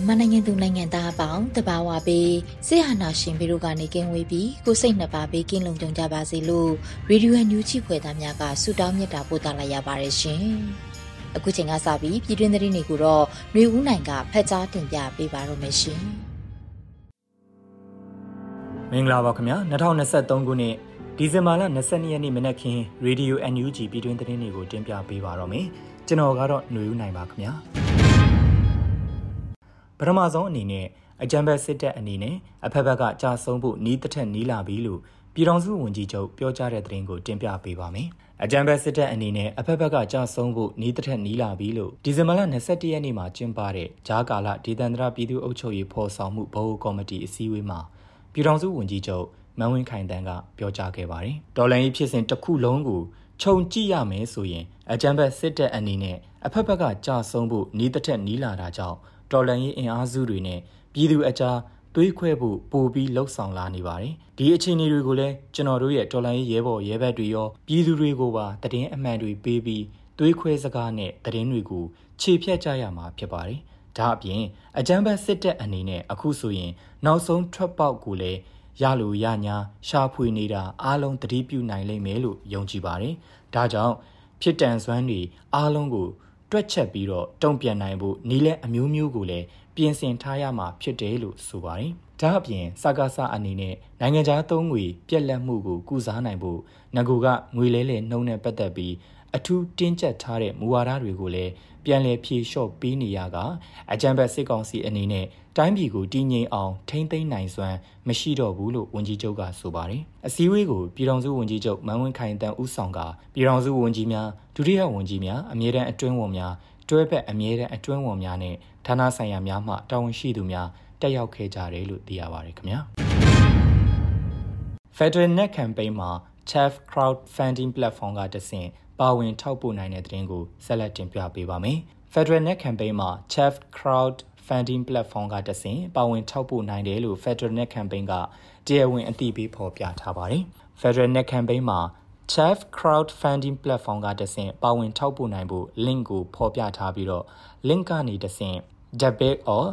မြန်မာနိုင်ငံသူနိုင်ငံသားအပေါင်းတဘာဝပေးဆေးဟာနာရှင်ပြီးတို့ကနေကင်းဝေးပြီးကိုစိတ်နှစ်ပါးပေးကင်းလုံခြုံကြပါစေလို့ရေဒီယိုအန်ယူဂျီဖွယ်သားများကဆုတောင်းမြတ်တာပို့သလာရပါတယ်ရှင်။အခုချိန်ကစပြီးပြည်တွင်းသတင်းတွေကိုတော့ຫນွေဦးနိုင်ကဖတ်ကြားတင်ပြပေးပါရမရှင်။မင်္ဂလာပါခင်ဗျာ2023ခုနှစ်ဒီဇင်ဘာလ22ရက်နေ့မနက်ခင်းရေဒီယိုအန်ယူဂျီပြည်တွင်းသတင်းတွေကိုတင်ပြပေးပါတော့မယ်။ကျွန်တော်ကတော့ຫນွေဦးနိုင်ပါခင်ဗျာ။ ပထမဆုံးအနေနဲ့အကြံဘက်စစ်တပ်အနေနဲ့အဖက်ဘက်ကကြာဆုံးဖို့နီးတစ်ထက်နီးလာပြီလို့ပြည်ထောင်စုဝန်ကြီးချုပ်ပြောကြားတဲ့သတင်းကိုတင်ပြပေးပါမယ်။အကြံဘက်စစ်တပ်အနေနဲ့အဖက်ဘက်ကကြာဆုံးဖို့နီးတစ်ထက်နီးလာပြီလို့ဒီဇင်ဘာလ22ရက်နေ့မှာကျင်းပတဲ့ဂျားကာလဒေသန္တရပြည်သူ့အုပ်ချုပ်ရေးဖော်ဆောင်မှုဗဟိုကော်မတီအစည်းအဝေးမှာပြည်ထောင်စုဝန်ကြီးချုပ်မန်ဝင်းခိုင်တန်းကပြောကြားခဲ့ပါတယ်။ဒေါ်လာရေးဖြစ်စဉ်တစ်ခုလုံးကိုခြုံကြည့်ရမယ်ဆိုရင်အကြံဘက်စစ်တပ်အနေနဲ့အဖက်ဘက်ကကြာဆုံးဖို့နီးတစ်ထက်နီးလာတာကြောင့် တော်လှန်ရေးအင်အားစုတွေနဲ့ပြည်သူအကြားသွေးခွဲဖို့ပိုပြီးလှုပ်ဆောင်လာနေပါတယ်။ဒီအခြေအနေတွေကိုလည်းကျွန်တော်တို့ရဲ့တော်လှန်ရေးရဲဘော်ရဲဘက်တွေရောပြည်သူတွေကိုပါတည်င်းအမှန်တွေပေးပြီးသွေးခွဲစကားနဲ့တည်င်းတွေကိုခြေဖြတ်ကြရမှာဖြစ်ပါတယ်။ဒါအပြင်အကြမ်းဖက်စစ်တပ်အနေနဲ့အခုဆိုရင်နောက်ဆုံးထွက်ပေါက်ကိုလည်းရလိုရညာရှာဖွေနေတာအားလုံးတတိပြုနိုင်လိမ့်မယ်လို့ယုံကြည်ပါတယ်။ဒါကြောင့်ဖြစ်တန်စွမ်းတွေအားလုံးကို တွက်ချက်ပြီးတော့တုံ့ပြန်နိုင်ဖို့နီးလဲအမျိုးမျိုးကိုလည်းပြင်ဆင်ထားရမှာဖြစ်တယ်လို့ဆိုပါတယ်။ဒါအပြင်စကားစအနေနဲ့နိုင်ငံခြားသုံးငွေပြက်လက်မှုကိုကုစားနိုင်ဖို့ငကူကငွေလဲလှယ်နှုံးနဲ့ပတ်သက်ပြီး အထူးတင်းကျပ်ထားတဲ့မူဝါဒတွေကိုလည်းပြန်လည်ဖြေလျှော့ပေးနေရကအကြံဘက်စစ်ကောင်စီအနေနဲ့တိုင်းပြည်ကိုတည်ငြိမ်အောင်ထိမ့်သိမ်းနိုင်စွမ်းမရှိတော့ဘူးလို့ဝန်ကြီးချုပ်ကဆိုပါတယ်။အစည်းအဝေးကိုပြည်ထောင်စုဝန်ကြီးချုပ်မန်ဝင်းခိုင်တန်းဦးဆောင်ကပြည်ထောင်စုဝန်ကြီးများဒုတိယဝန်ကြီးများအမြဲတမ်းအတွင်းဝန်များတွဲဖက်အမြဲတမ်းအတွင်းဝန်များနဲ့ဌာနဆိုင်ရာများမှတာဝန်ရှိသူများတက်ရောက်ခဲ့ကြတယ်လို့သိရပါတယ်ခင်ဗျာ။ Federal Net Campaign မှာ Chef Crowdfunding Platform ကတဆင့် ပါဝင်ထောက်ပို့နိုင်တဲ့သတင်းကိုဆက်လက်တင်ပြပေးပါမယ်။ Federal Net Campaign မှာ Chef Crowd Funding Platform ကတဆင့်ပါဝင်ထောက်ပို့နိုင်တယ်လို့ Federal Net Campaign ကတရားဝင်အသိပေးဖော်ပြထားပါတယ်။ Federal Net Campaign မှာ Chef Crowdfunding Platform ကတဆင့်ပါဝင်ထောက်ပို့နိုင်ဖို့ link ကိုဖော်ပြထားပြီးတော့ link ကနေတဆင့် debit or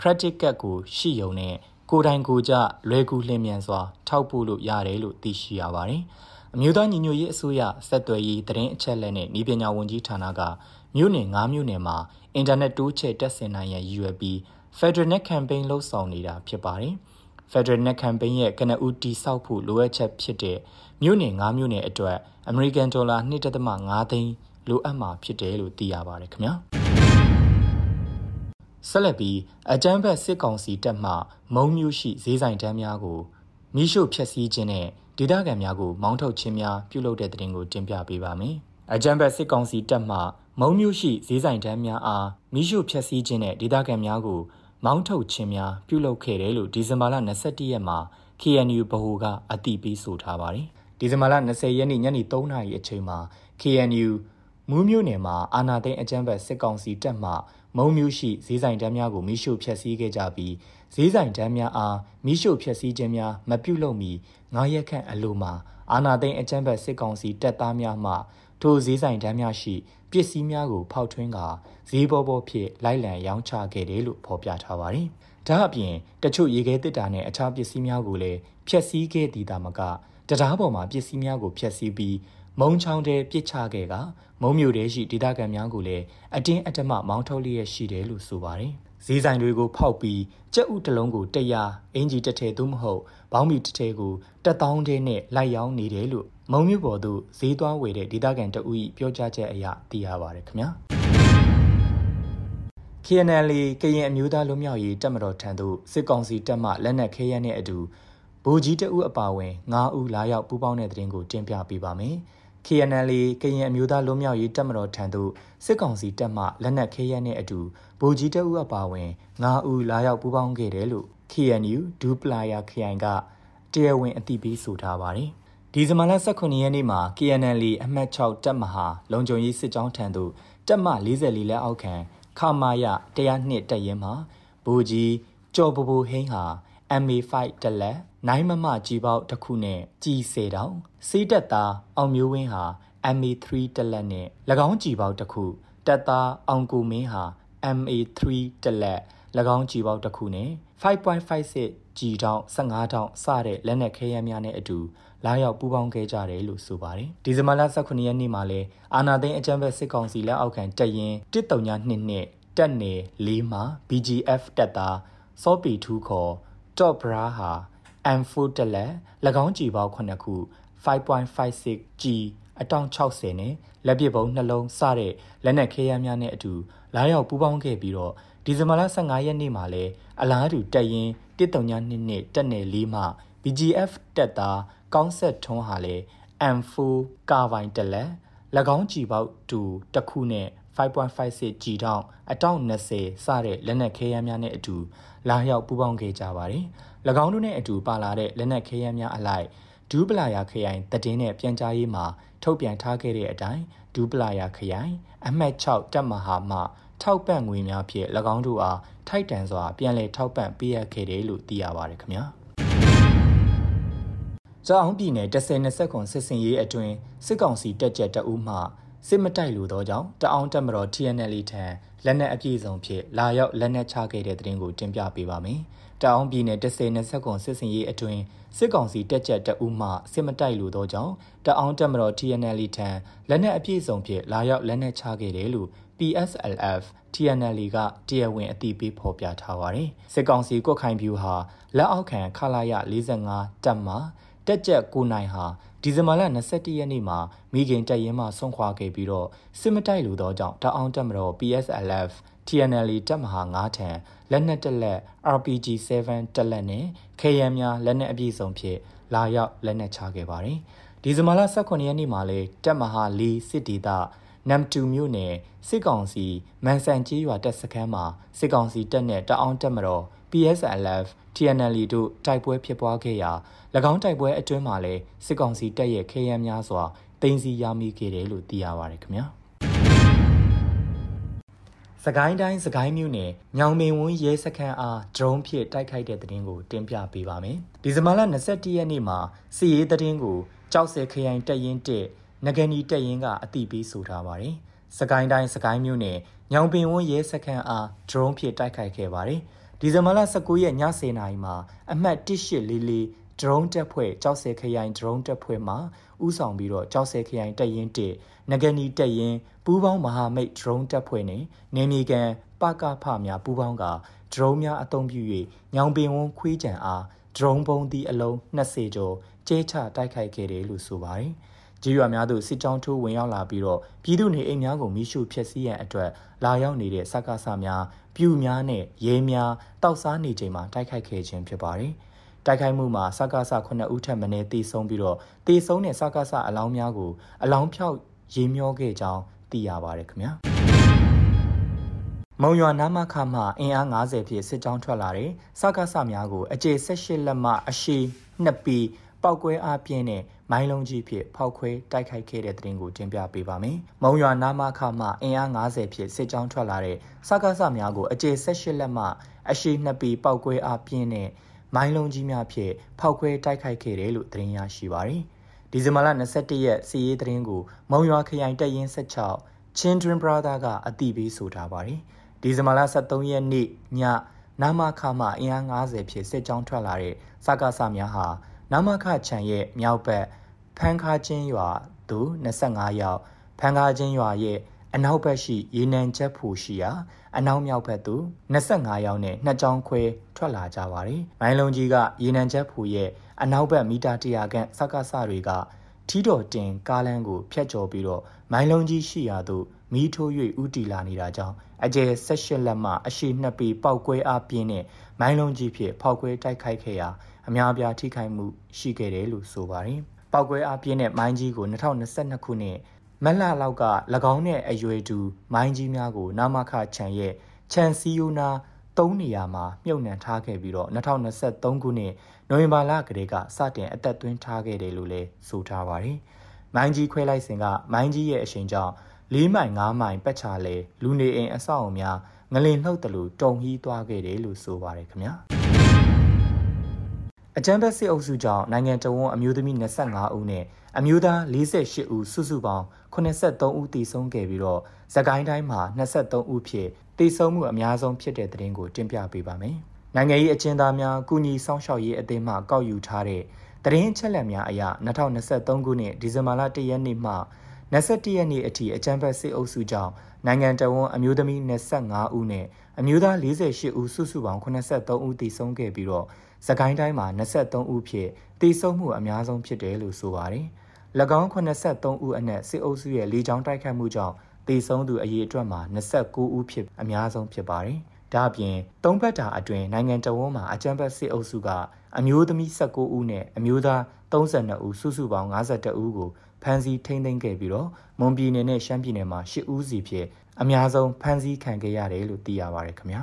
credit card ကိုရှိုံနဲ့ကိုယ်တိုင်ကိုကြလွယ်ကူလျင်မြန်စွာထောက်ပို့လို့ရတယ်လို့သိရှိရပါတယ်။ အမျိုးသားညီညွတ်ရေးအစိုးရစက်သွယ်ရေးသတင်းအချက်အလက်နဲ့ဤပညာဝန်ကြီးဌာနကမြို့နယ်၅မြို့နယ်မှာအင်တာနက်တိုးချဲ့တက်ဆင်နိုင်ရန်ရည်ရွယ်ပြီး Federal Net Campaign လှုပ်ဆောင်နေတာဖြစ်ပါတယ်။ Federal Net Campaign ရဲ့ကနဦးတိစောက်ဖို့လိုအပ်ချက်ဖြစ်တဲ့မြို့နယ်၅မြို့နယ်အတွက် American Dollar 2.5သိန်းလိုအပ်မှာဖြစ်တယ်လို့သိရပါတယ်ခင်ဗျာဆက်လက်ပြီးအကြမ်းဖက်စစ်ကောင်စီတပ်မှမုံမျိုးရှိဈေးဆိုင်တန်းများကိုမိရှုဖျက်ဆီးခြင်းနဲ့ ဒေသခံများကိုမောင်းထုတ်ခြင်းများပြုလုပ်တဲ့တဲ့တင်ကိုတင်ပြပေးပါမယ်။အကြမ်းဖက်စစ်ကောင်စီတပ်မှမုံမျိုးရှိဈေးဆိုင်တန်းများအားမိရှုဖျက်ဆီးခြင်းနဲ့ဒေသခံများကိုမောင်းထုတ်ခြင်းများပြုလုပ်ခဲ့တယ်လို့ဒီဇင်ဘာလ22ရက်မှာ KNU ဗဟိုကအတည်ပြုဆိုထားပါတယ်။ဒီဇင်ဘာလ20ရက်နေ့ညနေ3နာရီအချိန်မှာ KNU မူးမြို့နယ်မှာအာနာသိန်းအကြမ်းဖက်စစ်ကောင်စီတပ်မှမုံမျိုးရှိဈေးဆိုင်တန်းများကိုမိရှို့ဖျက်ဆီးခဲ့ကြပြီးဈေးဆိုင်တန်းများအားမိရှို့ဖျက်ဆီးခြင်းများမပြုလုပ်မီ ငါးရက်ခန့်အလိုမှာအာနာသိန်းအကြမ်းဖက်စစ်ကောင်စီတပ်သားများမှထိုဈေးဆိုင်တန်းများရှိပစ္စည်းများကိုဖောက်ထွင်းကာဈေးပေါ်ပေါ်ဖြစ်လိုက်လံရောင်းချခဲ့တယ်လို့ဖော်ပြထားပါတယ်။ဒါအပြင်တချို့ရေခဲတစ်တာနဲ့အခြားပစ္စည်းများကိုလည်းဖျက်ဆီးခဲ့သည်သာမကတရားပေါ်မှာပစ္စည်းများကိုဖျက်ဆီးပြီးမုံချောင်းတဲပြစ်ချခဲ့ကမုံမြို့တဲရှိဒေသခံများကိုလည်းအတင်းအဓမ္မမောင်းထုတ်လျက်ရှိတယ်လို့ဆိုပါတယ်ဈေးဆိုင်တွေကိုဖောက်ပြီးကြက်ဥတလုံးကိုတရားအင်ဂျီတစ်ထည်သို့မဟုတ် ဘောင်းမီတစ်ထည်ကိုတက်တောင်းတဲ့နဲ့လိုက်ရောင်းနေတယ်လို့မုံမြို့ပေါ်သို့ဈေးသွားဝယ်တဲ့ဒေသခံတအူ၏ပြောကြားချက်အရသိရပါတယ်ခင်ဗျာ KNL ကရင်အမျိုးသားလွတ်မြောက်ရေးတပ်မတော်ထံသို့စစ်ကောင်စီတပ်မှလက်နက်ခဲယမ်းနဲ့အတူဗိုလ်ကြီးတအုပ်အပါအဝင်9ဦးလာရောက်ပူးပေါင်းတဲ့တဲ့တင်ကိုတင်ပြပေးပါမယ်။ KNL ကရင်အမျိုးသားလွတ်မြောက်ရေးတပ်မတော်ထံသို့စစ်ကောင်စီတပ်မှလက်နက်ခဲယမ်းနဲ့အတူဗိုလ်ကြီးတအုပ်အပါအဝင်9ဦးလာရောက်ပူးပေါင်းခဲ့တယ်လို့ KNU ဒူပလာယာခရိုင်ကတရားဝင်အသိပေးဆိုထားပါတယ်။ဒီဇင်ဘာလ18ရက်နေ့မှာ KNL အမှတ်6တပ်မဟာလုံခြုံရေးစစ်ကြောင်းထံသို့တပ်မ44လက်အောက်ခံခမာယ102တက်ရင်မှာဘူကြီးကြော်ပူပူဟင်းဟာ MA5 တက်လက်နိုင်မမကြီးပေါက်တစ်ခုနဲ့ကြီးစေတောင်စေးတက်သားအောင်မျိုးဝင်းဟာ MA3 တက်လက်နဲ့၎င်းကြီးပေါက်တစ်ခုတက်သားအောင်ကိုမင်းဟာ MA3 တက်လက်၎င်းကြီးပေါက်တစ်ခုနဲ့ 5.56ကြီးတောင်15တောင်စတဲ့လက်နက်ခဲယမ်းများနဲ့အတူလာရောက်ပူးပေါင်းခဲ့ကြတယ်လို့ဆိုပါတယ်ဒီဇင်ဘာလ18ရက်နေ့မှာလဲအာနာသိန်းအကြံဖက်စစ်ကောင်စီလက်အောက်ခံတပ်ရင်139နှစ်တက်နယ်၄မှာ BGF တက်သားစောပီထူးခေါ် Top Bra ဟာ M4 တက်လက်၎င်းကြည်ပေါင်း9ခု 5.56G အတောင်60နဲ့လက်ပစ်ပုံးနှလုံးစတဲ့လက်နက်ခဲယမ်းများနဲ့အတူလာရောက်ပူးပေါင်းခဲ့ပြီးတော့ ဒီဇင်ဘာလ15ရက်နေ့မှာလဲအလားတူတက်ရင်139နှစ်နှစ်တက်နယ်၄မှာ BGF တက်သားကောင်းဆက်ထွန်းဟာလေ M4 ကာဗိုင်တက်လက်၎င်းကြည်ပေါက်တူတစ်ခုနဲ့5.56 G တောင်အတောင်20စတဲ့လက်နက်ခဲယမ်းများနဲ့အတူလာရောက်ပူးပေါင်းခဲ့ကြပါတယ်။၎င်းတို့နဲ့အတူပါလာတဲ့လက်နက်ခဲယမ်းများအလိုက်ဒူးပလာယာခရိုင်တည်င်းနဲ့ပြန်ကြားရေးမှာထုတ်ပြန်ထားခဲ့တဲ့အတိုင်းဒူးပလာယာခရိုင်အမှတ်6တပ်မဟာမှ ထောက်ပံ့ငွေများဖြင့်၎င်းတို့အားထိုက်တန်စွာပြန်လည်ထောက်ပံ့ပေးရခဲ့တယ်လို့သိရပါတယ်ခင်ဗျာ။ကြောင်းပြည်နယ်10-20ခွန်စစ်စင်ရေးအတွင်းစစ်ကောင်စီတက်ကြက်တအူးမှစစ်မတိုက်လိုသောကြောင့်တအောင်တက်မတော် TNL ထံလက်နက်အပြည့်စုံဖြင့်လာရောက်လက်နက်ချခဲ့တဲ့တဲ့တင်ကိုတင်ပြပေးပါမယ်။ တအောင်ပြည်နယ်10-20ခွန်စစ်စင်ရေးအတွင်းစစ်ကောင်စီတက်ကြက်တအူးမှစစ်မတိုက်လိုသောကြောင့်တအောင်တက်မတော် TNL ထံလက်နက်အပြည့်စုံဖြင့်လာရောက်လက်နက်ချခဲ့တယ်လို့ PSLF TNL ကတရားဝင်အသိပေးဖော်ပြထားပါတယ်။စစ်ကောင်စီကွက်ခိုင်ဖြူဟာလက်အောက်ခံခလာရ45တပ်မှတက်ကြက်ကိုနိုင်ဟာဒီဇင်ဘာလ22ရက်နေ့မှာမိခင်တက်ရင်မှဆွန့်ခွာခဲ့ပြီးတော့စစ်မတိုက်လိုသောကြောင့်တအောင်တက်မတော် PSLF TNL တပ်မဟာ9ထံလက်နက်တက်လက် RPG7 တက်လက်နဲ့ KM များလက်နက်အပြည့်စုံဖြင့်လာရောက်လက်နက်ချခဲ့ပါတယ်။ဒီဇင်ဘာလ18ရက်နေ့မှာလည်းတပ်မဟာ4စစ်ဒေသနမ်တူမြို့နယ်စစ်ကောင်စီမန်ဆန်ကြီးရွာတပ်စခန်းမှာစစ်ကောင်စီတပ်နဲ့တအောင်တက်မတော် PSLF TNL တို့တိုက်ပွဲဖြစ်ပွားခဲ့ရာ၎င်းတိုက်ပွဲအတွင်းမှာလည်းစစ်ကောင်စီတပ်ရဲ့ခဲယမ်းများစွာတင်စီရမိခဲ့တယ်လို့သိရပါတယ်ခင်ဗျာ စကိုင်းတိုင်းစကိုင်းမြို့နယ်ညောင်မင်းဝန်းရဲစခန်းအားဒရုန်းဖြင့်တိုက်ခိုက်တဲ့တဲ့တင်ကိုတင်ပြပေးပါမယ်ဒီဇင်ဘာလ21ရက်နေ့မှာစီရေးတဲ့တင်ကိုကြောက်စဲခရိုင်တက်ရင်တက်ငကနီတက်ရင်ကအတိပေးဆိုထားပါတယ်စကိုင်းတိုင်းစကိုင်းမြို့နယ်ညောင်ပင်ဝန်းရဲစခန်းအားဒရုန်းဖြင့်တိုက်ခိုက်ခဲ့ပါတယ်ဒီဇင်ဘာလ19ရက်ည10:00နာရီမှာအမှတ်1844 ဒရုန်းတပ်ဖွဲ့ကြောက်စဲခရိုင်ဒရုန်းတပ်ဖွဲ့မှဥဆောင်ပြီးတော့ကြောက်စဲခရိုင်တပ်ရင်း1ငကနီတပ်ရင်းပူးပေါင်းမဟာမိတ်ဒရုန်းတပ်ဖွဲ့နဲ့နေမြေကန်ပကဖများပူးပေါင်းကဒရုန်းများအသုံးပြု၍ညောင်ပင်ဝန်းခွေးကြံအားဒရုန်းပုံးသည့်အလုံး20ကျော်ကျဲချတိုက်ခိုက်ခဲ့တယ်လို့ဆိုပါတယ်။ကြေးရွာများသို့စစ်ကြောင်းထိုးဝင်ရောက်လာပြီးတော့ပြည်သူနေအိမ်များကိုမိရှုဖျက်ဆီးရန်အတွက်လာရောက်နေတဲ့စကားဆများပြူများနဲ့ရဲများတောက်စားနေချိန်မှာတိုက်ခိုက်ခဲ့ခြင်းဖြစ်ပါတယ်။ တိုက်ခိုက်မှုမှာစကားဆ9ဦးထက်မနည်းတေဆုံးပြီးတော့တေဆုံးတဲ့စကားဆအလောင်းများကိုအလောင်းဖြောက်ရေမျောခဲ့ကြောင်းသိရပါတယ်ခင်ဗျာမုံရွာနာမခမှအင်အား90ဖြင့်စစ်ကြောင်းထွက်လာတဲ့စကားဆများကိုအကျေ18လက်မှအရှိနှစ်ပီပောက်ကွဲအားပြင်းတဲ့မိုင်းလုံးကြီးဖြင့်ဖောက်ခွဲတိုက်ခိုက်ခဲ့တဲ့တဲ့တင်ကိုတင်ပြပေးပါမယ်။မုံရွာနာမခမှအင်အား90ဖြင့်စစ်ကြောင်းထွက်လာတဲ့စကားဆများကိုအကျေ18လက်မှအရှိနှစ်ပီပောက်ကွဲအားပြင်းတဲ့ မိုင်းလုံးကြီးများဖြင့်ဖောက်ခွဲတိုက်ခိုက်ခဲ့တယ်လို့သတင်းရရှိပါသည်။ဒီဇင်ဘာလ21ရက်စီရေးသတင်းကိုမုံရွာခရိုင်တပ်ရင်း16 Children Brother ကအတိပေးဆိုထားပါတယ်။ဒီဇင်ဘာလ23ရက်နေ့ညနာမခမှအင်အား90ဖြင့်စစ်ကြောင်းထွက်လာတဲ့စကားစများဟာနာမခချံရဲ့မြောက်ဘက်ဖန်းခါချင်းရွာသူ25ယောက်ဖန်ကားချင်းရွာရဲ့အနောက်ဘက်ရှိရေနံချက်ဖူရှိရာ အနောက်မြောက်ဘက်သို့25ယောက်နဲ့နှစ်ကြောင်းခွဲထွက်လာကြပါတယ်။မိုင်းလုံးကြီးကရေနံချက်ဖူရဲ့အနောက်ဘက်မီတာ100ခန့်စက္ကစတွေကထီးတော်တင်ကားလမ်းကိုဖျက်ကျော်ပြီးတော့မိုင်းလုံးကြီးရှိရာသို့မီးထိုး၍ဥတီလာနေတာကြောင့်အကျယ်16လက်မှအရှိနှစ်ပေပောက်ကွဲအားပြင်းတဲ့မိုင်းလုံးကြီးဖြင့်ဖောက်ကွဲတိုက်ခိုက်ခဲ့ရာအများအပြားထိခိုက်မှုရှိခဲ့တယ်လို့ဆိုပါတယ်။ပောက်ကွဲအားပြင်းတဲ့မိုင်းကြီးကို2022ခုနှစ် မက်လာလောက်က၎င်းနဲ့အရွယ်တူမိုင်းကြီးများကို နာမခချန်ရဲ့ချန်စီယိုနာ၃နေရာမှာမြုပ်နှံထားခဲ့ပြီးတော့2023ခုနှစ်နိုဝင်ဘာလကတည်းကစတင်အသက်သွင်းထားခဲ့တယ်လို့လည်းဆိုထားပါတယ်။မိုင်းကြီးခွဲလိုက်စဉ်ကမိုင်းကြီးရဲ့အရှိန်ကြောင့်၄မိုင်၅မိုင်ပတ်ချလဲလူနေအိမ်အဆောက်အုံများငလင်နှုတ်တလူတုံဟီးသွားခဲ့တယ်လို့ဆိုပါတယ်ခင်ဗျာ။အကြမ်းဖက်စစ်အုပ်စုကြောင့်နိုင်ငံတော်ဝန်အမျိုးသမီး25ဦးနဲ့ အမျိုးသား48ဦးစုစုပေါင်း83ဦးတည်ဆုံးခဲ့ပြီးတော့သကိုင်းတိုင်းမှာ23ဦးဖြစ်တည်ဆုံးမှုအများဆုံးဖြစ်တဲ့သတင်းကိုတင်ပြပေးပါမယ်။နိုင်ငံရေးအကျဉ်းသားများကုညီဆောင်ရှောက်ရေးအသင်းမှကောက်ယူထားတဲ့သတင်းချက်လက်များအရ2023ခုနှစ်ဒီဇင်ဘာလ1ရက်နေ့မှ21ရက်နေ့အထိအကြမ်းဖက်စစ်အုပ်စုကြောင့်နိုင်ငံတော်ဝန်အမျိုးသမီး25ဦးနဲ့အမျိုးသား48ဦးစုစုပေါင်း83ဦးတည်ဆုံးခဲ့ပြီးတော့စကိုင်းတိုင်းမှာ23ဦးဖြစ်တည်ဆုံမှုအများဆုံးဖြစ်တယ်လို့ဆိုပါတယ်။၎ င်း83ဦးအနက်စစ်အုပ်စုရဲ့လေကြောင်းတိုက်ခတ်မှုကြောင့်တည်ဆုံသူအရေအတွက်မှာ29ဦးဖြစ်အများဆုံးဖြစ်ပါတယ်။ဒါ့အပြင်သုံးဘက်တာအတွင်းနိုင်ငံတော်ဝန်မှာအကြမ်းဖက်စစ်အုပ်စုကအမျိုးသမီး19ဦးနဲ့အမျိုးသား32ဦးစုစုပေါင်း52ဦးကိုဖမ်းဆီးထိန်းသိမ်းခဲ့ပြီးတော့မွန်ပြည်နယ်နဲ့ရှမ်းပြည်နယ်မှာ10ဦးစီဖြစ်အများဆုံးဖမ်းဆီးခံခဲ့ရတယ်လို့သိရပါတယ်ခင်ဗျာ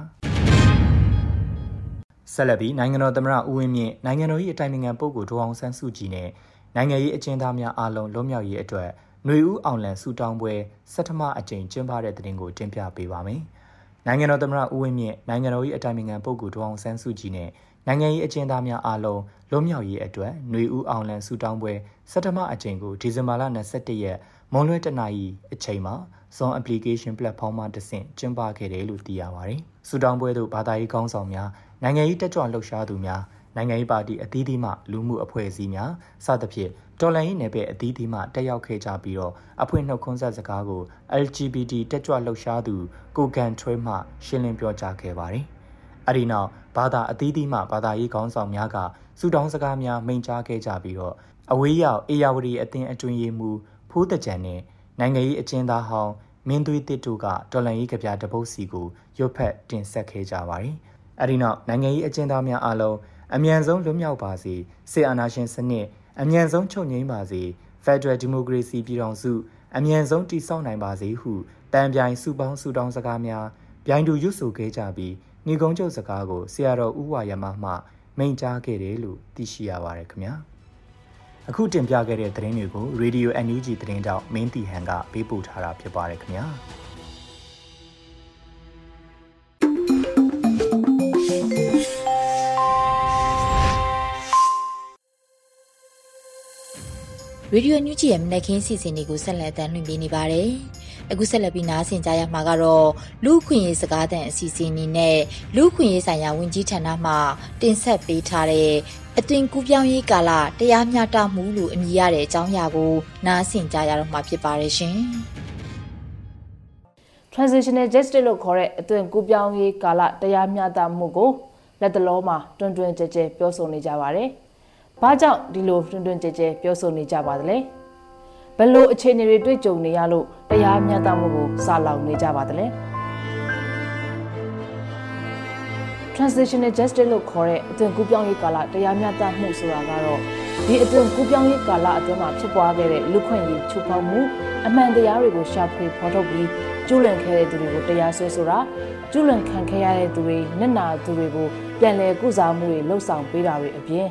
ဆက်လက်ပြီးနိုင်ငံတော်သမ္မတဦးဝင်းမြင့်နိုင်ငံတော်၏အတိုင်ပင်ခံပုဂ္ဂိုလ်ဒေါအောင်ဆန်းစုကြည်နဲ့ နိုင်ငံရေးအကျဉ်းသားများအားလုံးလွတ်မြောက်ရေးအတွက်ຫນွေဦးအောင်လန်ဆူတောင်းပွဲစက်ထမအကြိမ်ကျင်းပတဲ့တဲ့တင်ကိုတင်ပြပေးပါမယ်။နိုင်ငံတော်သမ္မတဦးဝင်းမြင့်နိုင်ငံတော်၏အတိုင်ပင်ခံပုဂ္ဂိုလ်ဒေါအောင်ဆန်းစုကြည်နဲ့နိုင်ငံရေးအကျဉ်းသားများအားလုံးလွတ်မြောက်ရေးအတွက်ຫນွေဦးအောင်လန်ဆူတောင်းပွဲစက်ထမအကြိမ်ကိုဒီဇင်ဘာလ22ရက်မွန်လွဲတနာရီအချိန်မှာ Zone Application Platform မှာတဆင့်ကျင်းပခဲ့တယ်လို့သိရပါတယ်။ဆူတောင်းပွဲသို့ဘာသာရေးကောင်းဆောင်များနိုင်ငံရေးတက်ကြွလှုပ်ရှားသူများ နိုင်ငံရေးပါတီအသီးသီးမှလူမှုအဖွဲ့အစည်းများစသဖြင့်တော်လှန်ရေးနယ်ပယ်အသီးသီးမှတက်ရောက်ခဲ့ကြပြီးတော့အဖွဲ့နှုတ်ခွန်းဆက်စကားကို LGBT တက်ကြွလှုပ်ရှားသူကိုကန်ထွေးမှရှင်းလင်းပြောကြားခဲ့ပါတယ်။အဲဒီနောက်ဘာသာအသီးသီးမှဘာသာရေးခေါင်းဆောင်များကစူတောင်းစကားများမိန့်ကြားခဲ့ကြပြီးတော့အဝေးရောက်အေယာဝတီအသင်းအတွင်ရေးမှူးဖိုးတကြံနဲ့နိုင်ငံရေးအကျဉ်းသားဟောင်းမင်းသွေးတစ်တို့ကတော်လန်ရေးကြပြတပုတ်စီကိုရွတ်ဖက်တင်ဆက်ခဲ့ကြပါတယ်။အဲဒီနောက်နိုင်ငံရေးအကျဉ်းသားများအားလုံး အမြန်ဆုံးလွတ်မြောက်ပါစေစစ်အာဏာရှင်စနစ်အမြန်ဆုံးချုပ်ငြိမ်းပါစေ Federal Democracy ပြည်ထောင်စုအမြန်ဆုံးတည်ဆောက်နိုင်ပါစေဟုတန်ပြိုင်စုပေါင်းစုတောင်းစကားများပြိုင်တူရွတ်ဆိုခဲ့ကြပြီးညီကုန်းချုပ်စကားကိုဆရာတော်ဦးဝါရမမှမိန့်ကြားခဲ့တယ်လို့သိရှိရပါတယ်ခင်ဗျာအခုတင်ပြခဲ့တဲ့သတင်းတွေကို Radio NUG သတင်းတောက်မင်းတီဟန်ကပေးပို့ထားတာဖြစ်ပါတယ်ခင်ဗျာ ရေဒီယိုညူဂျီရဲ့မနက်ခင်းစီစဉ်တွေကိုဆက်လက်တင်ပြနေပါတယ်။အခုဆက်လက်ပြီးနားဆင်ကြရမှာကတော့လူခွင့်ရေးစကားသံအစီအစဉ်နေနဲ့လူခွင့်ရေးဆိုင်ရာဝန်ကြီးဌာနမှတင်ဆက်ပေးထားတဲ့အသွင်ကူးပြောင်းရေးကာလတရားမျှတမှုလို့အမည်ရတဲ့အကြောင်းအရာကိုနားဆင်ကြရတော့မှာဖြစ်ပါတယ်ရှင်။ transitional justice လို့ခေါ်တဲ့အသွင်ကူးပြောင်းရေးကာလတရားမျှတမှုကိုလက်တလုံးမှာတွင်တွင်ကြဲကြဲပြောဆိုနေကြပါတယ်။ ဘာကြောင့်ဒီလိုတွင်တွင်ကြဲကြဲပြောဆိုနေကြပါသလဲ။ဘယ်လိုအခြေအနေတွေတွေ့ကြုံနေရလို့တရားမျှတမှုကိုစာလောင်နေကြပါသလဲ။ transitional justice လို့ခေါ်တဲ့အသွင်ကူးပြောင်းရေးကာလတရားမျှတမှုဆိုတာကတော့ဒီအသွင်ကူးပြောင်းရေးကာလအတွင်းမှာဖြစ်ပွားခဲ့တဲ့လူခွင့်ရေးချိုးဖောက်မှုအမှန်တရားတွေကိုရှာဖွေဖော်ထုတ်ပြီးကျူးလွန်ခဲ့တဲ့သူတွေကိုတရားစွဲဆိုတာကျူးလွန်ခံခဲ့ရတဲ့သူတွေမျက်နာသူတွေကိုပြန်လည်ကုစားမှုတွေလှုပ်ဆောင်ပေးတာတွေအပြင်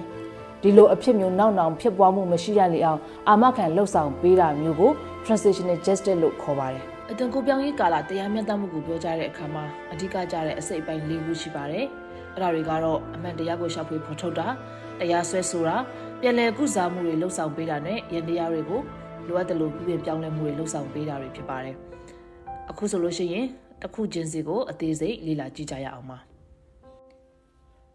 ဒီလိုအဖြစ်မျိုးနောက်နောင်ဖြစ်ပွားမှုမရှိရလေအောင်အာမခံလှုပ်ဆောင်ပေးတာမျိုးကို transitional justice လို့ခေါ်ပါတယ်အသွင်ကူးပြောင်းရေးကာလတရားမျှတမှုကိုပြောကြတဲ့အခါမှာအဓိကကျတဲ့အစိတ်အပိုင်း၄ခုရှိပါတယ်။အဲ့ဒါတွေကတော့အမှန်တရားကိုရှာဖွေဖော်ထုတ်တာတရားစွဲဆိုတာပြည်လည်ကုစားမှုတွေလှုပ်ဆောင်ပေးတာနဲ့ရန်တရားတွေကိုလိုအပ်တယ်လို့ပြုပြင်ပြောင်းလဲမှုတွေလှုပ်ဆောင်ပေးတာတွေဖြစ်ပါတယ်။အခုဆိုလို့ရှိရင်တစ်ခုချင်းစီကိုအသေးစိတ်လေ့လာကြည့်ကြရအောင်ပါ။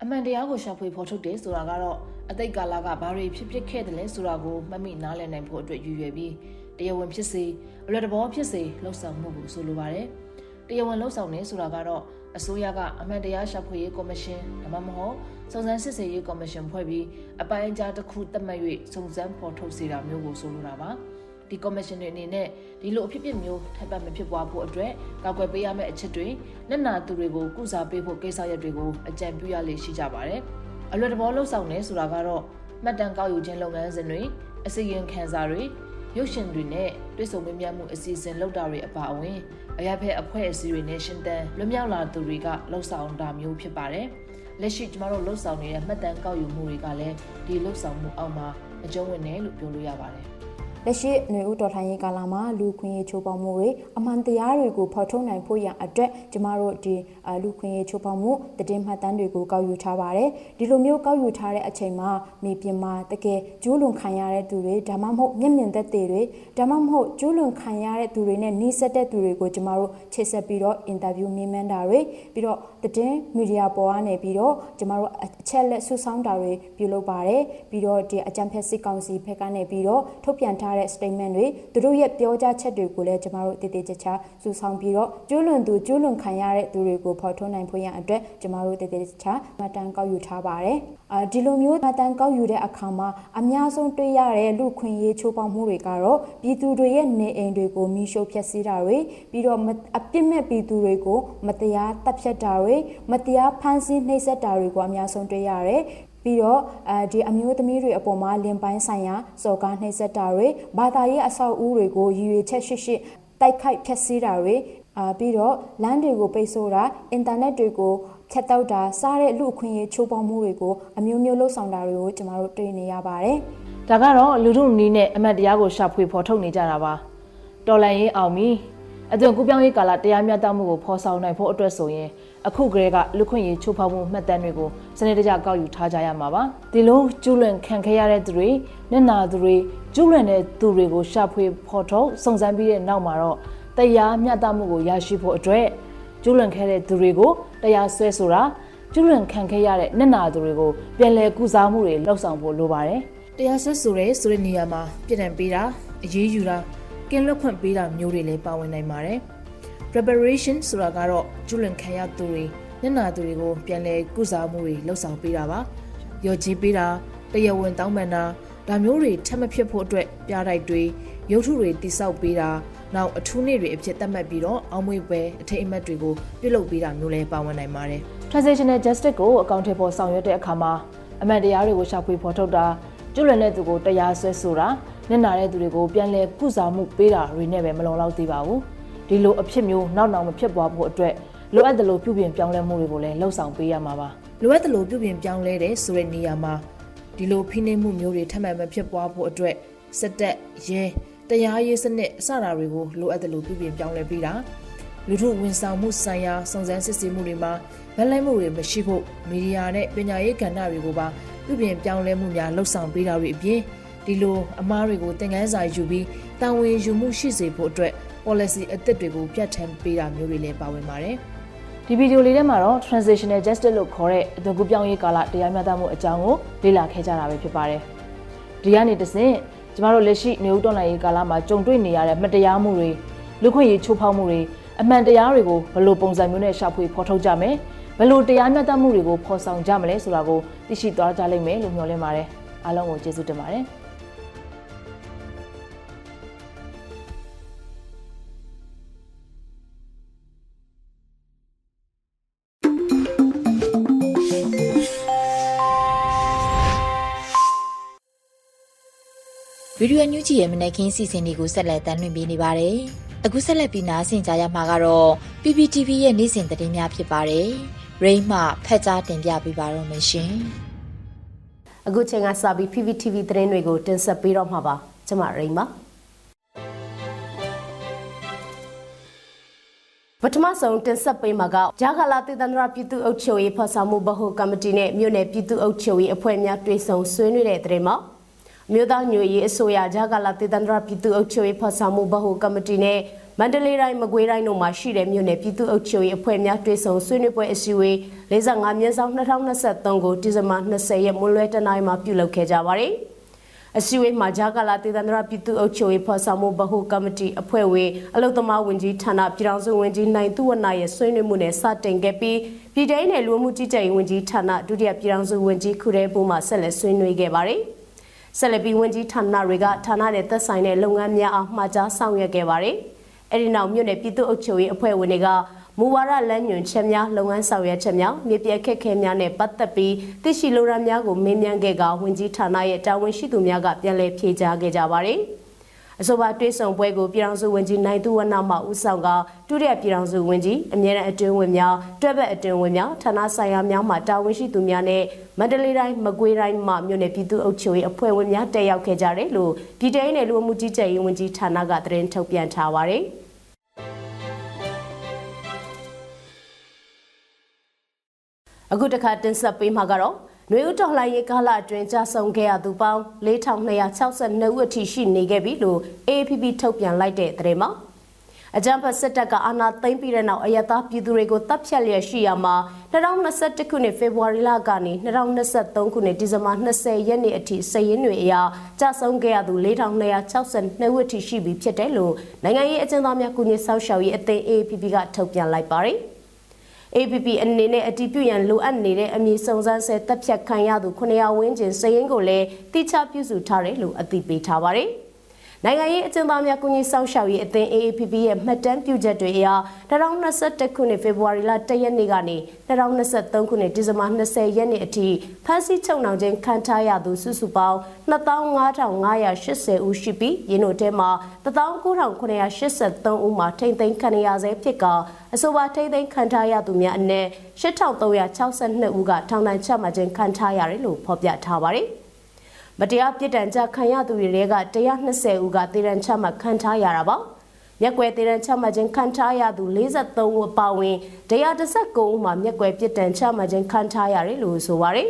အမှန်တရားကိုရှာဖွေဖော်ထုတ်တယ်ဆိုတာကတော့အတိတ်ကာလကဘာတွေဖြစ်ဖြစ်ခဲ့တယ်လဲဆိုတာကိုမှတ်မိနားလည်နိုင်ဖို့အတွက်ရည်ရွယ်ပြီးတရားဝင်ဖြစ်စေအလွယ်တဘောဖြစ်စေလှုပ်ဆောင်မှုကိုဆိုလိုပါတယ်တရားဝင်လှုပ်ဆောင်နေဆိုတာကတော့အစိုးရကအမှန်တရားရှာဖွေရေးကော်မရှင်ဒါမှမဟုတ်စုံစမ်းစစ်ဆေးရေးကော်မရှင်ဖွဲ့ပြီးအပိုင်းအကြားတစ်ခုသတ်မှတ်၍စုံစမ်းဖော်ထုတ်စေတာမျိုးကိုဆိုလိုတာပါ ဒီကော်မရှင်တွေအနေနဲ့ဒီလိုအဖြစ်အပျက်မျိုးထပ်ပတ်မဖြစ်ပွားဖို့အတွက်ကောက်ွယ်ပေးရမယ့်အချက်တွေလက်နာသူတွေကိုကုစားပေးဖို့ကိစ္စရပ်တွေကိုအကြံပြုရလေရှိကြပါတယ်အလွယ်တဘောလှုပ်ဆောင်နေဆိုတာကတော့မှတ်တမ်းကောက်ယူခြင်းလုပ်ငန်းစဉ်တွေအစီရင်ခံစာတွေရုပ်ရှင်တွေနဲ့တွေ့ဆုံမေးမြန်းမှုအစီအစဉ်လုပ်တာတွေအပါအဝင်အရက်ဖက်အဖွဲ့အစည်းတွေနဲ့ရှင်တန်လွမြောက်လာသူတွေကလှုပ်ဆောင်တာမျိုးဖြစ်ပါတယ်။လက်ရှိကျမတို့လှုပ်ဆောင်နေတဲ့မှတ်တမ်းကောက်ယူမှုတွေကလည်းဒီလှုပ်ဆောင်မှုအောက်မှာအကျုံးဝင်တယ်လို့ပြောလို့ရပါတယ်။ လက်ရှိຫນွေဦးတော်လှန်ရေးကာလမှာလူခွင့်ရေးချိုးဖောက်မှုတွေအမှန်တရားတွေကိုဖော်ထုတ်နိုင်ဖို့ရန်အတွက်ကျမတို့ဒီ လူခွင့်ရေးချိုးဖောက်မှုတည်င်းမှတ်တမ်းတွေကိုကောက်ယူထားပါတယ်ဒီလိုမျိုးကောက်ယူထားတဲ့အချိန်မှာမြေပြင်မှာတကယ်ကျိုးလွန်ခံရတဲ့သူတွေဒါမှမဟုတ်မျက်မြင်သက်သေတွေဒါမှမဟုတ်ကျိုးလွန်ခံရတဲ့သူတွေနဲ့နှိစက်တဲ့သူတွေကိုကျမတို့ချိတ်ဆက်ပြီးတော့အင်တာဗျူးမြင်မှန်းတာတွေပြီးတော့တည်င်းမီဒီယာပေါ်ကနေပြီးတော့ကျမတို့အချက်လက်ဆုဆောင်းတာတွေပြုလုပ်ပါတယ်ပြီးတော့ဒီအကြံဖက်စစ်ကောင်စီဘက်ကနေပြီးတော့ထုတ်ပြန်ထားတဲ့ statement တွေသူတို့ရဲ့ပြောကြားချက်တွေကိုလည်းကျမတို့တည်တည်ချာချာစုဆောင်ပြီးတော့ကျိုးလွန်သူကျိုးလွန်ခံရတဲ့သူတွေကိုဖော်ထုတ်နိုင်ဖို့ရန်အတွက်ကျမတို့တည်တည်ချာမှတ်တမ်းကောက်ယူထားပါတယ်အာဒီလိုမျိုးမှတ်တမ်းကောက်ယူတဲ့အခါမှာအများဆုံးတွေ့ရတဲ့လူခွင့်ရေးချိုးဖောက်မှုတွေကတော့ပြည်သူတွေရဲ့နေအိမ်တွေကိုမိရှို့ဖျက်ဆီးတာတွေပြီးတော့အပြစ်မဲ့ပြည်သူတွေကိုမတရားတပ်ဖြတ်တာတွေမတရားဖမ်းဆီးနှိပ်စက်တာတွေကိုအများဆုံးတွေ့ရတယ်ပြီးတော့အဲဒီအမျိုးသမီးတွေအပေါ်မှာလင်ပိုင်းဆိုင်ရာစော်ကားနှိပ်စက်တာတွေဘာသာရေးအဆောက်အဦတွေကိုရည်ရွယ်ချက်ရှိရှိတိုက်ခိုက်ဖျက်ဆီးတာတွေ အာပြီးတော့လမ်းတွေကိုပိတ်ဆို့တာအင်တာနက်တွေကိုဖြတ်တောက်တာစားတဲ့လူအခွင့်အရေးချိုးဖောက်မှုတွေကိုအမျိုးမျိုးလှုပ်ဆောင်တာတွေကိုကျမတို့တွေ့နေရပါတယ်။ဒါကတော့လူထုနီးနဲ့အမတ်တရားကိုရှာဖွေဖော်ထုတ်နေကြတာပါ။တော်လန်ရေးအောင်ပြီအသွင်ကူးပြောင်းရေးကာလတရားမျှတမှုကိုဖော်ဆောင်နိုင်ဖို့အတွက်ဆိုရင်အခုကလေးကလူခွင့်ရေးချိုးဖောက်မှုမှတ်တမ်းတွေကိုစနစ်တကျကောက်ယူထားကြရမှာပါဒီလိုကျူးလွန်ခံခဲ့ရတဲ့သူတွေမျက်နာသူတွေကျူးလွန်တဲ့သူတွေကိုရှာဖွေဖော်ထုတ်စုံစမ်းပြီးတဲ့နောက်မှာတော့ တရားမျှတမှုကိုရရှိဖို့အတွက်ကျူးလွန်ခဲ့တဲ့သူတွေကိုတရားစွဲဆိုတာကျူးလွန်ခံခဲ့ရတဲ့မျက်နာသူတွေကိုပြန်လည်ကုစားမှုတွေလှုပ်ဆောင်ဖို့လိုပါတယ်တရားစွဲဆိုရဲဆိုတဲ့နေရာမှာပြည်တယ်ပေးတာအရေးယူတာကင်းလွတ်ခွင့်ပေးတာမျိုးတွေလည်းပါဝင်နိုင်ပါတယ်။ preparation ဆိုတာကတော့ကျူးလွန်ခံရသူတွေမျက်နာသူတွေကိုပြန်လည်ကုစားမှုတွေလှုပ်ဆောင်ပေးတာပါ။ရော်ကြီးပေးတာတရားဝင်တောင်းပန်တာဒါမျိုးတွေထပ်မဖြစ်ဖို့အတွက်ပြတိုက်တွေရုပ်ထုတွေတိစောက်ပေးတာ နောက်အထူးနေ့တွေအဖြစ်သတ်မှတ်ပြီးတော့အောင်းမွေပဲအထိတ်အမှတ်တွေကိုပြုလုပ်ပေးတာမျိုးလည်းပါဝင်နိုင်ပါတယ်။ transitional justice ကိုအကောင့်ထဲပေါ်ဆောင်ရွက်တဲ့အခါမှာအမှန်တရားတွေကိုရှာဖွေဖော်ထုတ်တာကျွလွန်တဲ့သူကိုတရားစွဲဆိုတာမျက်နာတဲ့သူတွေကိုပြန်လည်ကုစားမှုပေးတာတွေနဲ့ပဲမလုံလောက်သေးပါဘူးဒီလိုအဖြစ်မျိုးနောက်နောက်မဖြစ်ပွားဖို့အတွက်လိုအပ်တယ်လို့ပြုပြင်ပြောင်းလဲမှုတွေကိုလည်းလှုံ့ဆော်ပေးရမှာပါလိုအပ်တယ်လို့ပြုပြင်ပြောင်းလဲတဲ့ဆိုတဲ့နေရာမှာဒီလိုဖိနှိပ်မှုမျိုးတွေထပ်မံမဖြစ်ပွားဖို့အတွက်စစ်တပ်ရဲ တရားရေးစနစ်အစတာတွေကိုလိုအပ်တယ်လို့ပြုပြင်ပြောင်းလဲပေးတာလူထုဝန်ဆောင်မှုဆိုင်ရာစုံစမ်းစစ်ဆေးမှုတွေမှာဗက်လိုက်မှုတွေမရှိဖို့မီဒီယာနဲ့ပညာရေးကဏ္ဍတွေကိုပါပြုပြင်ပြောင်းလဲမှုများလှုံ့ဆော်ပေးတာတွေအပြင်ဒီလိုအမားတွေကိုသင်ခန်းစာယူပြီးတာဝန်ယူမှုရှိစေဖို့အတွက် policy အသစ်တွေကိုပြဋ္ဌာန်းပေးတာမျိုးတွေလည်းပါဝင်ပါတယ်။ဒီဗီဒီယိုလေးထဲမှာတော့ transitional justice လို့ခေါ်တဲ့အသွင်ကူးပြောင်းရေးကာလတရားမျှတမှုအကြောင်းကိုလေ့လာခဲ့ကြတာပဲဖြစ်ပါတယ်။ဒီကနေတဆင့် ကျမတို့လက်ရှိနေဦးတော်နိုင်ရေးကာလမှာကြုံတွေ့နေရတဲ့မတရားမှုတွေလူခွင့်ရေးချိုးဖောက်မှုတွေအမှန်တရားတွေကိုဘယ်လိုပုံစံမျိုးနဲ့ရှာဖွေဖော်ထုတ်ကြမယ်ဘယ်လိုတရားမျှတမှုတွေကိုဖော်ဆောင်ကြမလဲဆိုတာကိုသိရှိသွားကြလိမ့်မယ်လို့မျှော်လင့်ပါတယ်အားလုံးကိုကျေးဇူးတင်ပါတယ် ဒီယိုညူးကြီးရဲ့မနက်ခင်းစီစဉ်တွေကိုဆက်လက်တင်ပြနေပါတယ်။အခုဆက်လက်ပြီးနားဆင်ကြရမှာကတော့ PPTV ရဲ့နေ့စဉ်သတင်းများဖြစ်ပါတယ်။ရိမ့်မှဖက်ကြားတင်ပြပေးပါတော့မရှင်။အခုချိန်ကစပြီး PPTV သတင်းတွေကိုတင်ဆက်ပေးတော့မှာပါ။ကျွန်မရိမ့်ပါ။ပထမဆုံးတင်ဆက်ပေးမှာကဂျာဂလာတေသန္တရပြည်သူ့အုပ်ချုပ်ရေးဖော်ဆောင်မှုဗဟိုကော်မတီနဲ့မြို့နယ်ပြည်သူ့အုပ်ချုပ်ရေးအဖွဲ့များတွဲဆုံဆွေးနွေးတဲ့တဲ့မှာ မြို့သားညွေရေးအစိုးရဂျာကာလာတေတန္တရပြည်သူ့အုပ်ချုပ်ရေးဖော်ဆောင်မှုဗဟိုကော်မတီနဲ့မန္တလေးတိုင်းမကွေးတိုင်းတို့မှာရှိတဲ့မြို့နယ်ပြည်သူ့အုပ်ချုပ်ရေးအဖွဲ့များတွဲဆုံဆွေးနွေးပွဲအစည်းအဝေး45မြင်းဆောင်2023ကိုဒီဇင်ဘာ20ရက်မွန်းလွဲတနင်္လာမှာပြုလုပ်ခဲ့ကြပါတယ်။အစည်းအဝေးမှာဂျာကာလာတေသန္တရပြည်သူ့အုပ်ချုပ်ရေးဖော်ဆောင်မှုဗဟုကမတီအဖွဲ့ဝင်အလုသမားဝန်ကြီးဌာနပြည်ထောင်စုဝန်ကြီးနိုင်သူဝနာရဲ့ဆွေးနွေးမှုနဲ့စတင်ခဲ့ပြီးပြည်ထောင်နယ်လူမှုကြီးကြပ်ရေးဝန်ကြီးဌာနဒုတိယပြည်ထောင်စုဝန်ကြီးခုရဲပူမှဆက်လက်ဆွေးနွေးခဲ့ပါတယ်။ ဆက်လက်ပြီးဝန်ကြီးဌာနတွေကဌာနနဲ့သက်ဆိုင်တဲ့လုပ်ငန်းများအားမှာကြားဆောင်ရွက်ခဲ့ပါတယ်။အဲဒီနောက်မြို့နယ်ပြည်သူ့အုပ်ချုပ်ရေးအဖွဲ့ဝင်တွေကမူဝါဒလမ်းညွှန်ချက်များလုပ်ငန်းဆောင်ရွက်ချက်များမြေပြခက်ခဲများနဲ့ပတ်သက်ပြီးသိရှိလိုရများကိုမေးမြန်းခဲ့ကဝန်ကြီးဌာနရဲ့တာဝန်ရှိသူများကပြန်လည်ဖြေကြားခဲ့ကြပါတယ်။ အဆိုပါတွဲဆောင်ပွဲကိုပြည်ထောင်စုဝန်ကြီးနိုင်သူဝနမှဦးဆောင်ကဒုတိယပြည်ထောင်စုဝန်ကြီးအမြဲတမ်းအတွင်းဝင်များတွဲဘက်အတွင်းဝင်များဌာနဆိုင်ရာများမှတာဝန်ရှိသူများနဲ့မန္တလေးတိုင်းမကွေးတိုင်းမှမြို့နယ်ပြည်သူ့အုပ်ချုပ်ရေးအဖွဲ့ဝင်များတက်ရောက်ခဲ့ကြတယ်လို့ပြည်ထောင်နယ်လူမှုကြီးကြပ်ရေးဝန်ကြီးဌာနကသတင်းထုတ်ပြန်ထားပါတယ်။အခုတခါတင်ဆက်ပေးမှာကတော့ နွေဦးတော်လှန်ရေးကာလအတွင်းကြာဆုံးခဲ့ရသူပေါင်း4262ဦးအထိရှိနေခဲ့ပြီလို့ AAPP ထုတ်ပြန်လိုက်တဲ့သတင်းမှာအကြံဖတ်စစ်တပ်ကအာဏာသိမ်းပြီးတဲ့နောက်အယက်သားပြည်သူတွေကိုတပ်ဖြတ်လျက်ရှိရမှာ2021ခုနှစ်ဖေဖော်ဝါရီလကနေ2023ခုနှစ်ဒီဇင်ဘာ20ရက်နေ့အထိစည်ရင်းတွေအရကြာဆုံးခဲ့ရသူ4262ဦးအထိရှိပြီဖြစ်တယ်လို့နိုင်ငံရေးအကျဉ်းသားများကုညီဆောက်ရှောက်ရေးအသင်း AAPP ကထုတ်ပြန်လိုက်ပါတယ်။ APP အနေနဲ့အတည်ပြုရန်လိုအပ်နေတဲ့အမည်စုံစမ်းဆဲတပ်ဖြတ်ခံရသူ900ဝန်းကျင်စည်ရင်းကိုလည်းတိကျပြုစုထားတယ်လို့အသိပေးထားပါတယ်။ နိုင်ငံရေးအကျဉ်းသားများကုညီဆောင်ရှောက်ရေးအသင်း AAPP ရဲ့မှတ်တမ်းပြုချက်တွေအရ2021ခုနှစ်ဖေဖော်ဝါရီလ1ရက်နေ့ကနေ2023ခုနှစ်ဒီဇင်ဘာ20ရက်နေ့အထိဖမ်းဆီးချုပ်နှောင်ခြင်းခံထားရသူစုစုပေါင်း25,580ဦးရှိပြီးရင်းတို့ထဲမှာ19,983ဦးမှာထိမ့်သိမ်းခံရဆဲဖြစ်ကအဆိုပါထိမ့်သိမ်းခံထားရသူများအနက်8,362ဦးကထောင်ဒဏ်ချမှတ်ခြင်းခံထားရတယ်လို့ဖော်ပြထားပါတယ်။ မတရားပြစ်ဒဏ်ကြခံရသူတွေက120ဦးကတည်ရန်ချမှတ်ခံထားရတာပါမျက်ကွယ်တည်ရန်ချမှတ်ခြင်းခံထားရသူ43ဦးပါဝင်119ဦးမှာမျက်ကွယ်ပြစ်ဒဏ်ချမှတ်ခြင်းခံထားရတယ်လို့ဆိုပါတယ်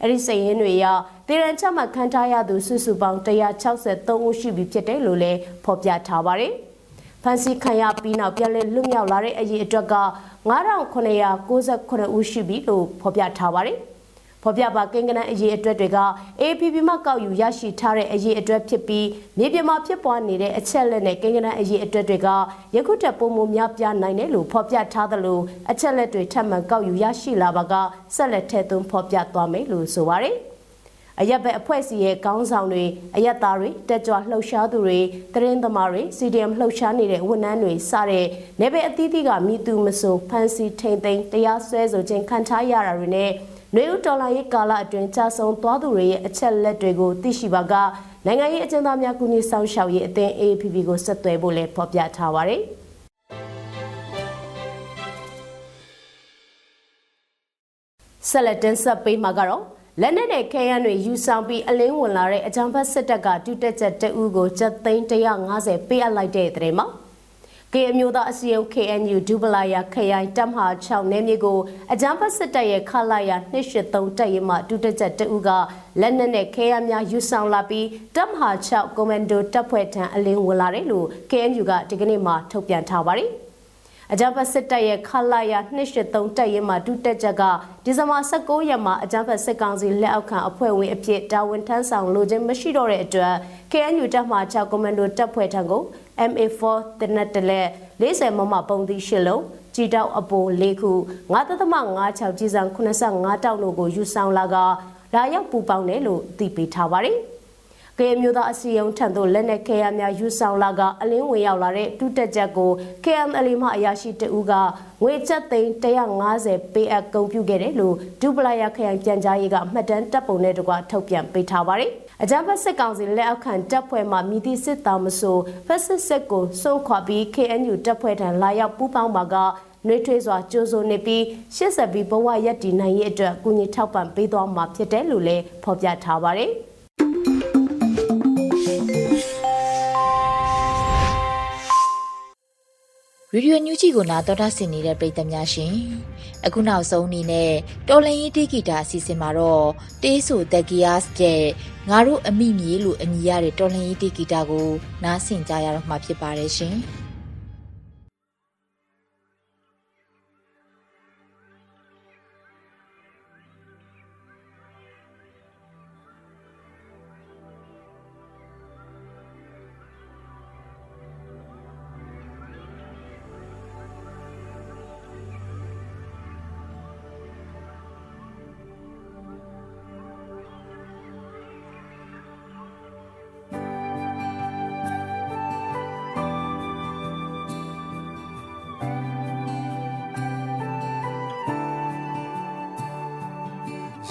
အဲ့ဒီစိတ်ရင်းတွေရတည်ရန်ချမှတ်ခံထားရသူစုစုပေါင်း163ဦးရှိပြီဖြစ်တယ်လို့လည်းဖော်ပြထားပါတယ်ဖန်စီခံရပြီးနောက်ပြန်လည်လွတ်မြောက်လာတဲ့အရေးအတွက်က9998ဦးရှိပြီလို့ဖော်ပြထားပါတယ်။ ဖော်ပြပါကိန်းကနန်းအရေးအတွက်တွေက APP မှကောက်ယူရရှိထားတဲ့အရေးအတွက်ဖြစ်ပြီးမြေပြင်မှာဖြစ်ပွားနေတဲ့အချက်လက်နဲ့ကိန်းကနန်းအရေးအတွက်တွေကယခုထက်ပိုမိုများပြားနိုင်တယ်လို့ဖော်ပြထားသလိုအချက်လက်တွေထပ်မံကောက်ယူရရှိလာပါကဆက်လက်ထည့်သွင်းဖော်ပြသွားမယ်လို့ဆိုပါတယ်အရက်ဘက်အဖွဲ့အစည်းရဲ့ခေါင်းဆောင်တွေအရက်သားတွေတက်ကြွလှုပ်ရှားသူတွေသတင်းသမားတွေ CDM လှုပ်ရှားနေတဲ့ဝန်ထမ်းတွေစတဲ့နေပယ်အသီးသီးကမိသူမဆိုဖန်စီထိန်သိမ်းတရားစွဲဆိုခြင်းခံထားရတာတွေနဲ့ နွေဦးဒေါ်လာရေးကာလအတွင်းကြာဆုံးသွားသူတွေရဲ့အချက်လက်တွေကိုသိရှိပါကနိုင်ငံရေးအကျဉ်းသားများကူညီဆောင်ရှောက်ရေးအသင်း AAPP ကိုဆက်သွယ်ဖို့လည်းဖော်ပြထားပါတယ်။ဆက်လက်တင်ဆက်ပေးမှာကတော့လက်နက်နဲ့ခဲယမ်းတွေယူဆောင်ပြီးအလင်းဝင်လာတဲ့အကြံဖတ်စစ်တပ်ကတူတက်ချက်တအူးကိုကျပ်သိန်း150ပေးအပ်လိုက်တဲ့တဲ့မှာ ကေအမျိုးသားအစည်းအရုံး KNU ဒူပလာယာခရိုင်တပ်မဟာ6နယ်မြေကိုအကြမ်းဖက်စစ်တပ်ရဲ့ခလာယာ283တပ်ရင်းမှဒုတက်ချက်တအူးကလက်နက်နဲ့ခဲယမ်းများယူဆောင်လာပြီးတပ်မဟာ6ကွန်မန်ဒိုတပ်ဖွဲ့ထံအလင်းဝင်လာတယ်လို့ KNU ကဒီကနေ့မှထုတ်ပြန်ထားပါတယ်အကြမ်းဖက်စစ်တပ်ရဲ့ခလာယာ283တပ်ရင်းမှဒုတက်ချက်ကဒီဇင်ဘာ16ရက်မှာအကြမ်းဖက်စစ်ကောင်စီလက်အောက်ခံအဖွဲ့ဝင်အဖြစ်တာဝန်ထမ်းဆောင်လိုခြင်းမရှိတော့တဲ့အတွက် KNU တပ်မှ6ကွန်မန်ဒိုတပ်ဖွဲ့ထံကို MA4 တနက်တလက်40မမပုံသီးရှစ်လုံးကြည်တောက်အပို၄ခု9.56ကြီးစံ85တောက်တို့ကိုယူဆောင်လာကလာရောက်ပူပေါင်းတယ်လို့သိပေးထားပါတယ်။ကေမျိုးသားအစည်းအရုံးထံသို့လက်နက်ခဲယမ်းများယူဆောင်လာကအလင်းဝင်ရောက်လာတဲ့တူတက်ချက်ကို KML မှအရာရှိတဦးကငွေချက်သိန်း150ပေးအပ်ကုန်ပြုခဲ့တယ်လို့ဒူပလာယာခရိုင်ပြန်ကြားရေးကမှတ်တမ်းတပ်ပုံနဲ့တကွထုတ်ပြန်ပေးထားပါတယ်။ အကြမ်းဖက်စစ်ကောင်စီလက်အောက်ခံတပ်ဖွဲ့မှမြည်သည့်စစ်သားမဆိုဖက်စစ်စစ်ကိုစွန့်ခွာပြီး KNU တပ်ဖွဲ့ထံလာရောက်ပူးပေါင်းပါကနှွေးထွေးစွာကြိုးစိုးနေပြီးရှစ်ဆက်ပြီးဘဝရက်တည်နိုင်ရေးအတွက်အကူအညီထောက်ပံ့ပေးသွားမှာဖြစ်တယ်လို့လည်းဖော်ပြထားပါတယ်။ ရေဒီယိုညူဂျီကိုနာတော်တာဆင်နေတဲ့ပရိသတ်များရှင်အခုနောက်ဆုံးအနေနဲ့တော်လန်ရေးတေဂီတာအစီအစဉ်မှာတော့တေးဆိုတက်ကီယာစ်တဲ့ငါတို့အမိမြေလို့အမည်ရတဲ့တော်လန်ရေးတေဂီတာကိုနားဆင်ကြရတော့မှာဖြစ်ပါတယ်ရှင်။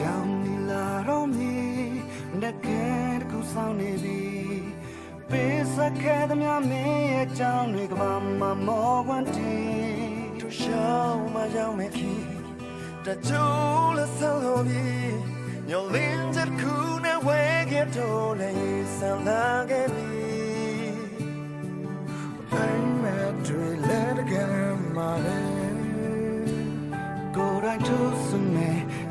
Jang laromi dakhet ku saung ni bi pe sakhet mya me ye chang ni ma mo wan ti to show ma jang me ki ta chou la sa lo bi nyo lin jet na we ge to le sa la ge bi I'm mad to let again my go right to some man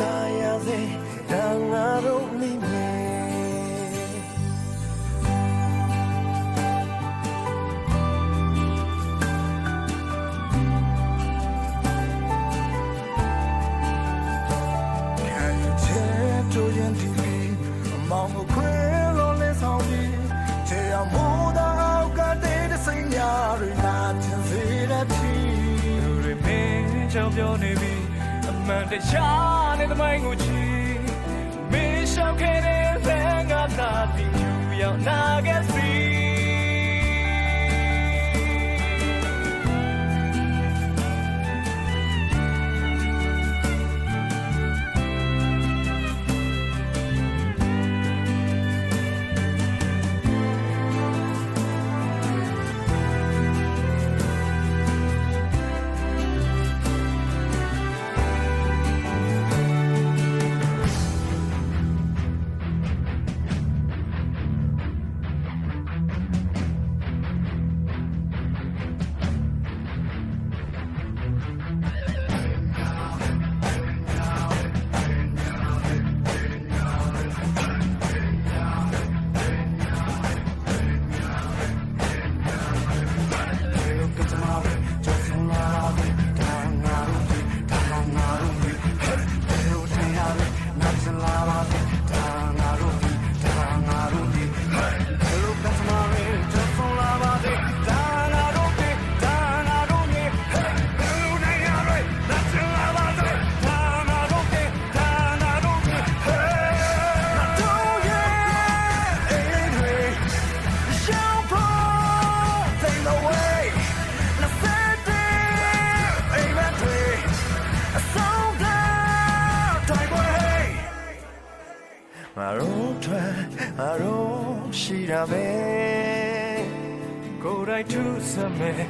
သမားစီရောက်ဆုံးပန်းများလေးဖူးပန်းကြစေမြမပြေရေတန်ချိုးတဲ့အိမ်ကြောင်များတိုင်းလာပါကြလေကလေးလေးတရားငူဒီကဆိုဒီဝေးပါစေတာယာစေတန်ငါတို့မိမြေတို့ရင်ဒီလီအမောင်ကိုခွဲလို့လဲဆောင်ပြီးချေရမိုးတော့အောက်ကတည်းကစိတ်ညာတွေလာချင်စေတဲ့ချီလူတွေမင်းချောင်းပြောနေပြီအ မှန်တရားနဲ့သမိုင်းကိုချီမင်းရှောက်ခဲ့တဲ့ဘန်ကသာပြီးယူရောက်နာခဲ့ သူစ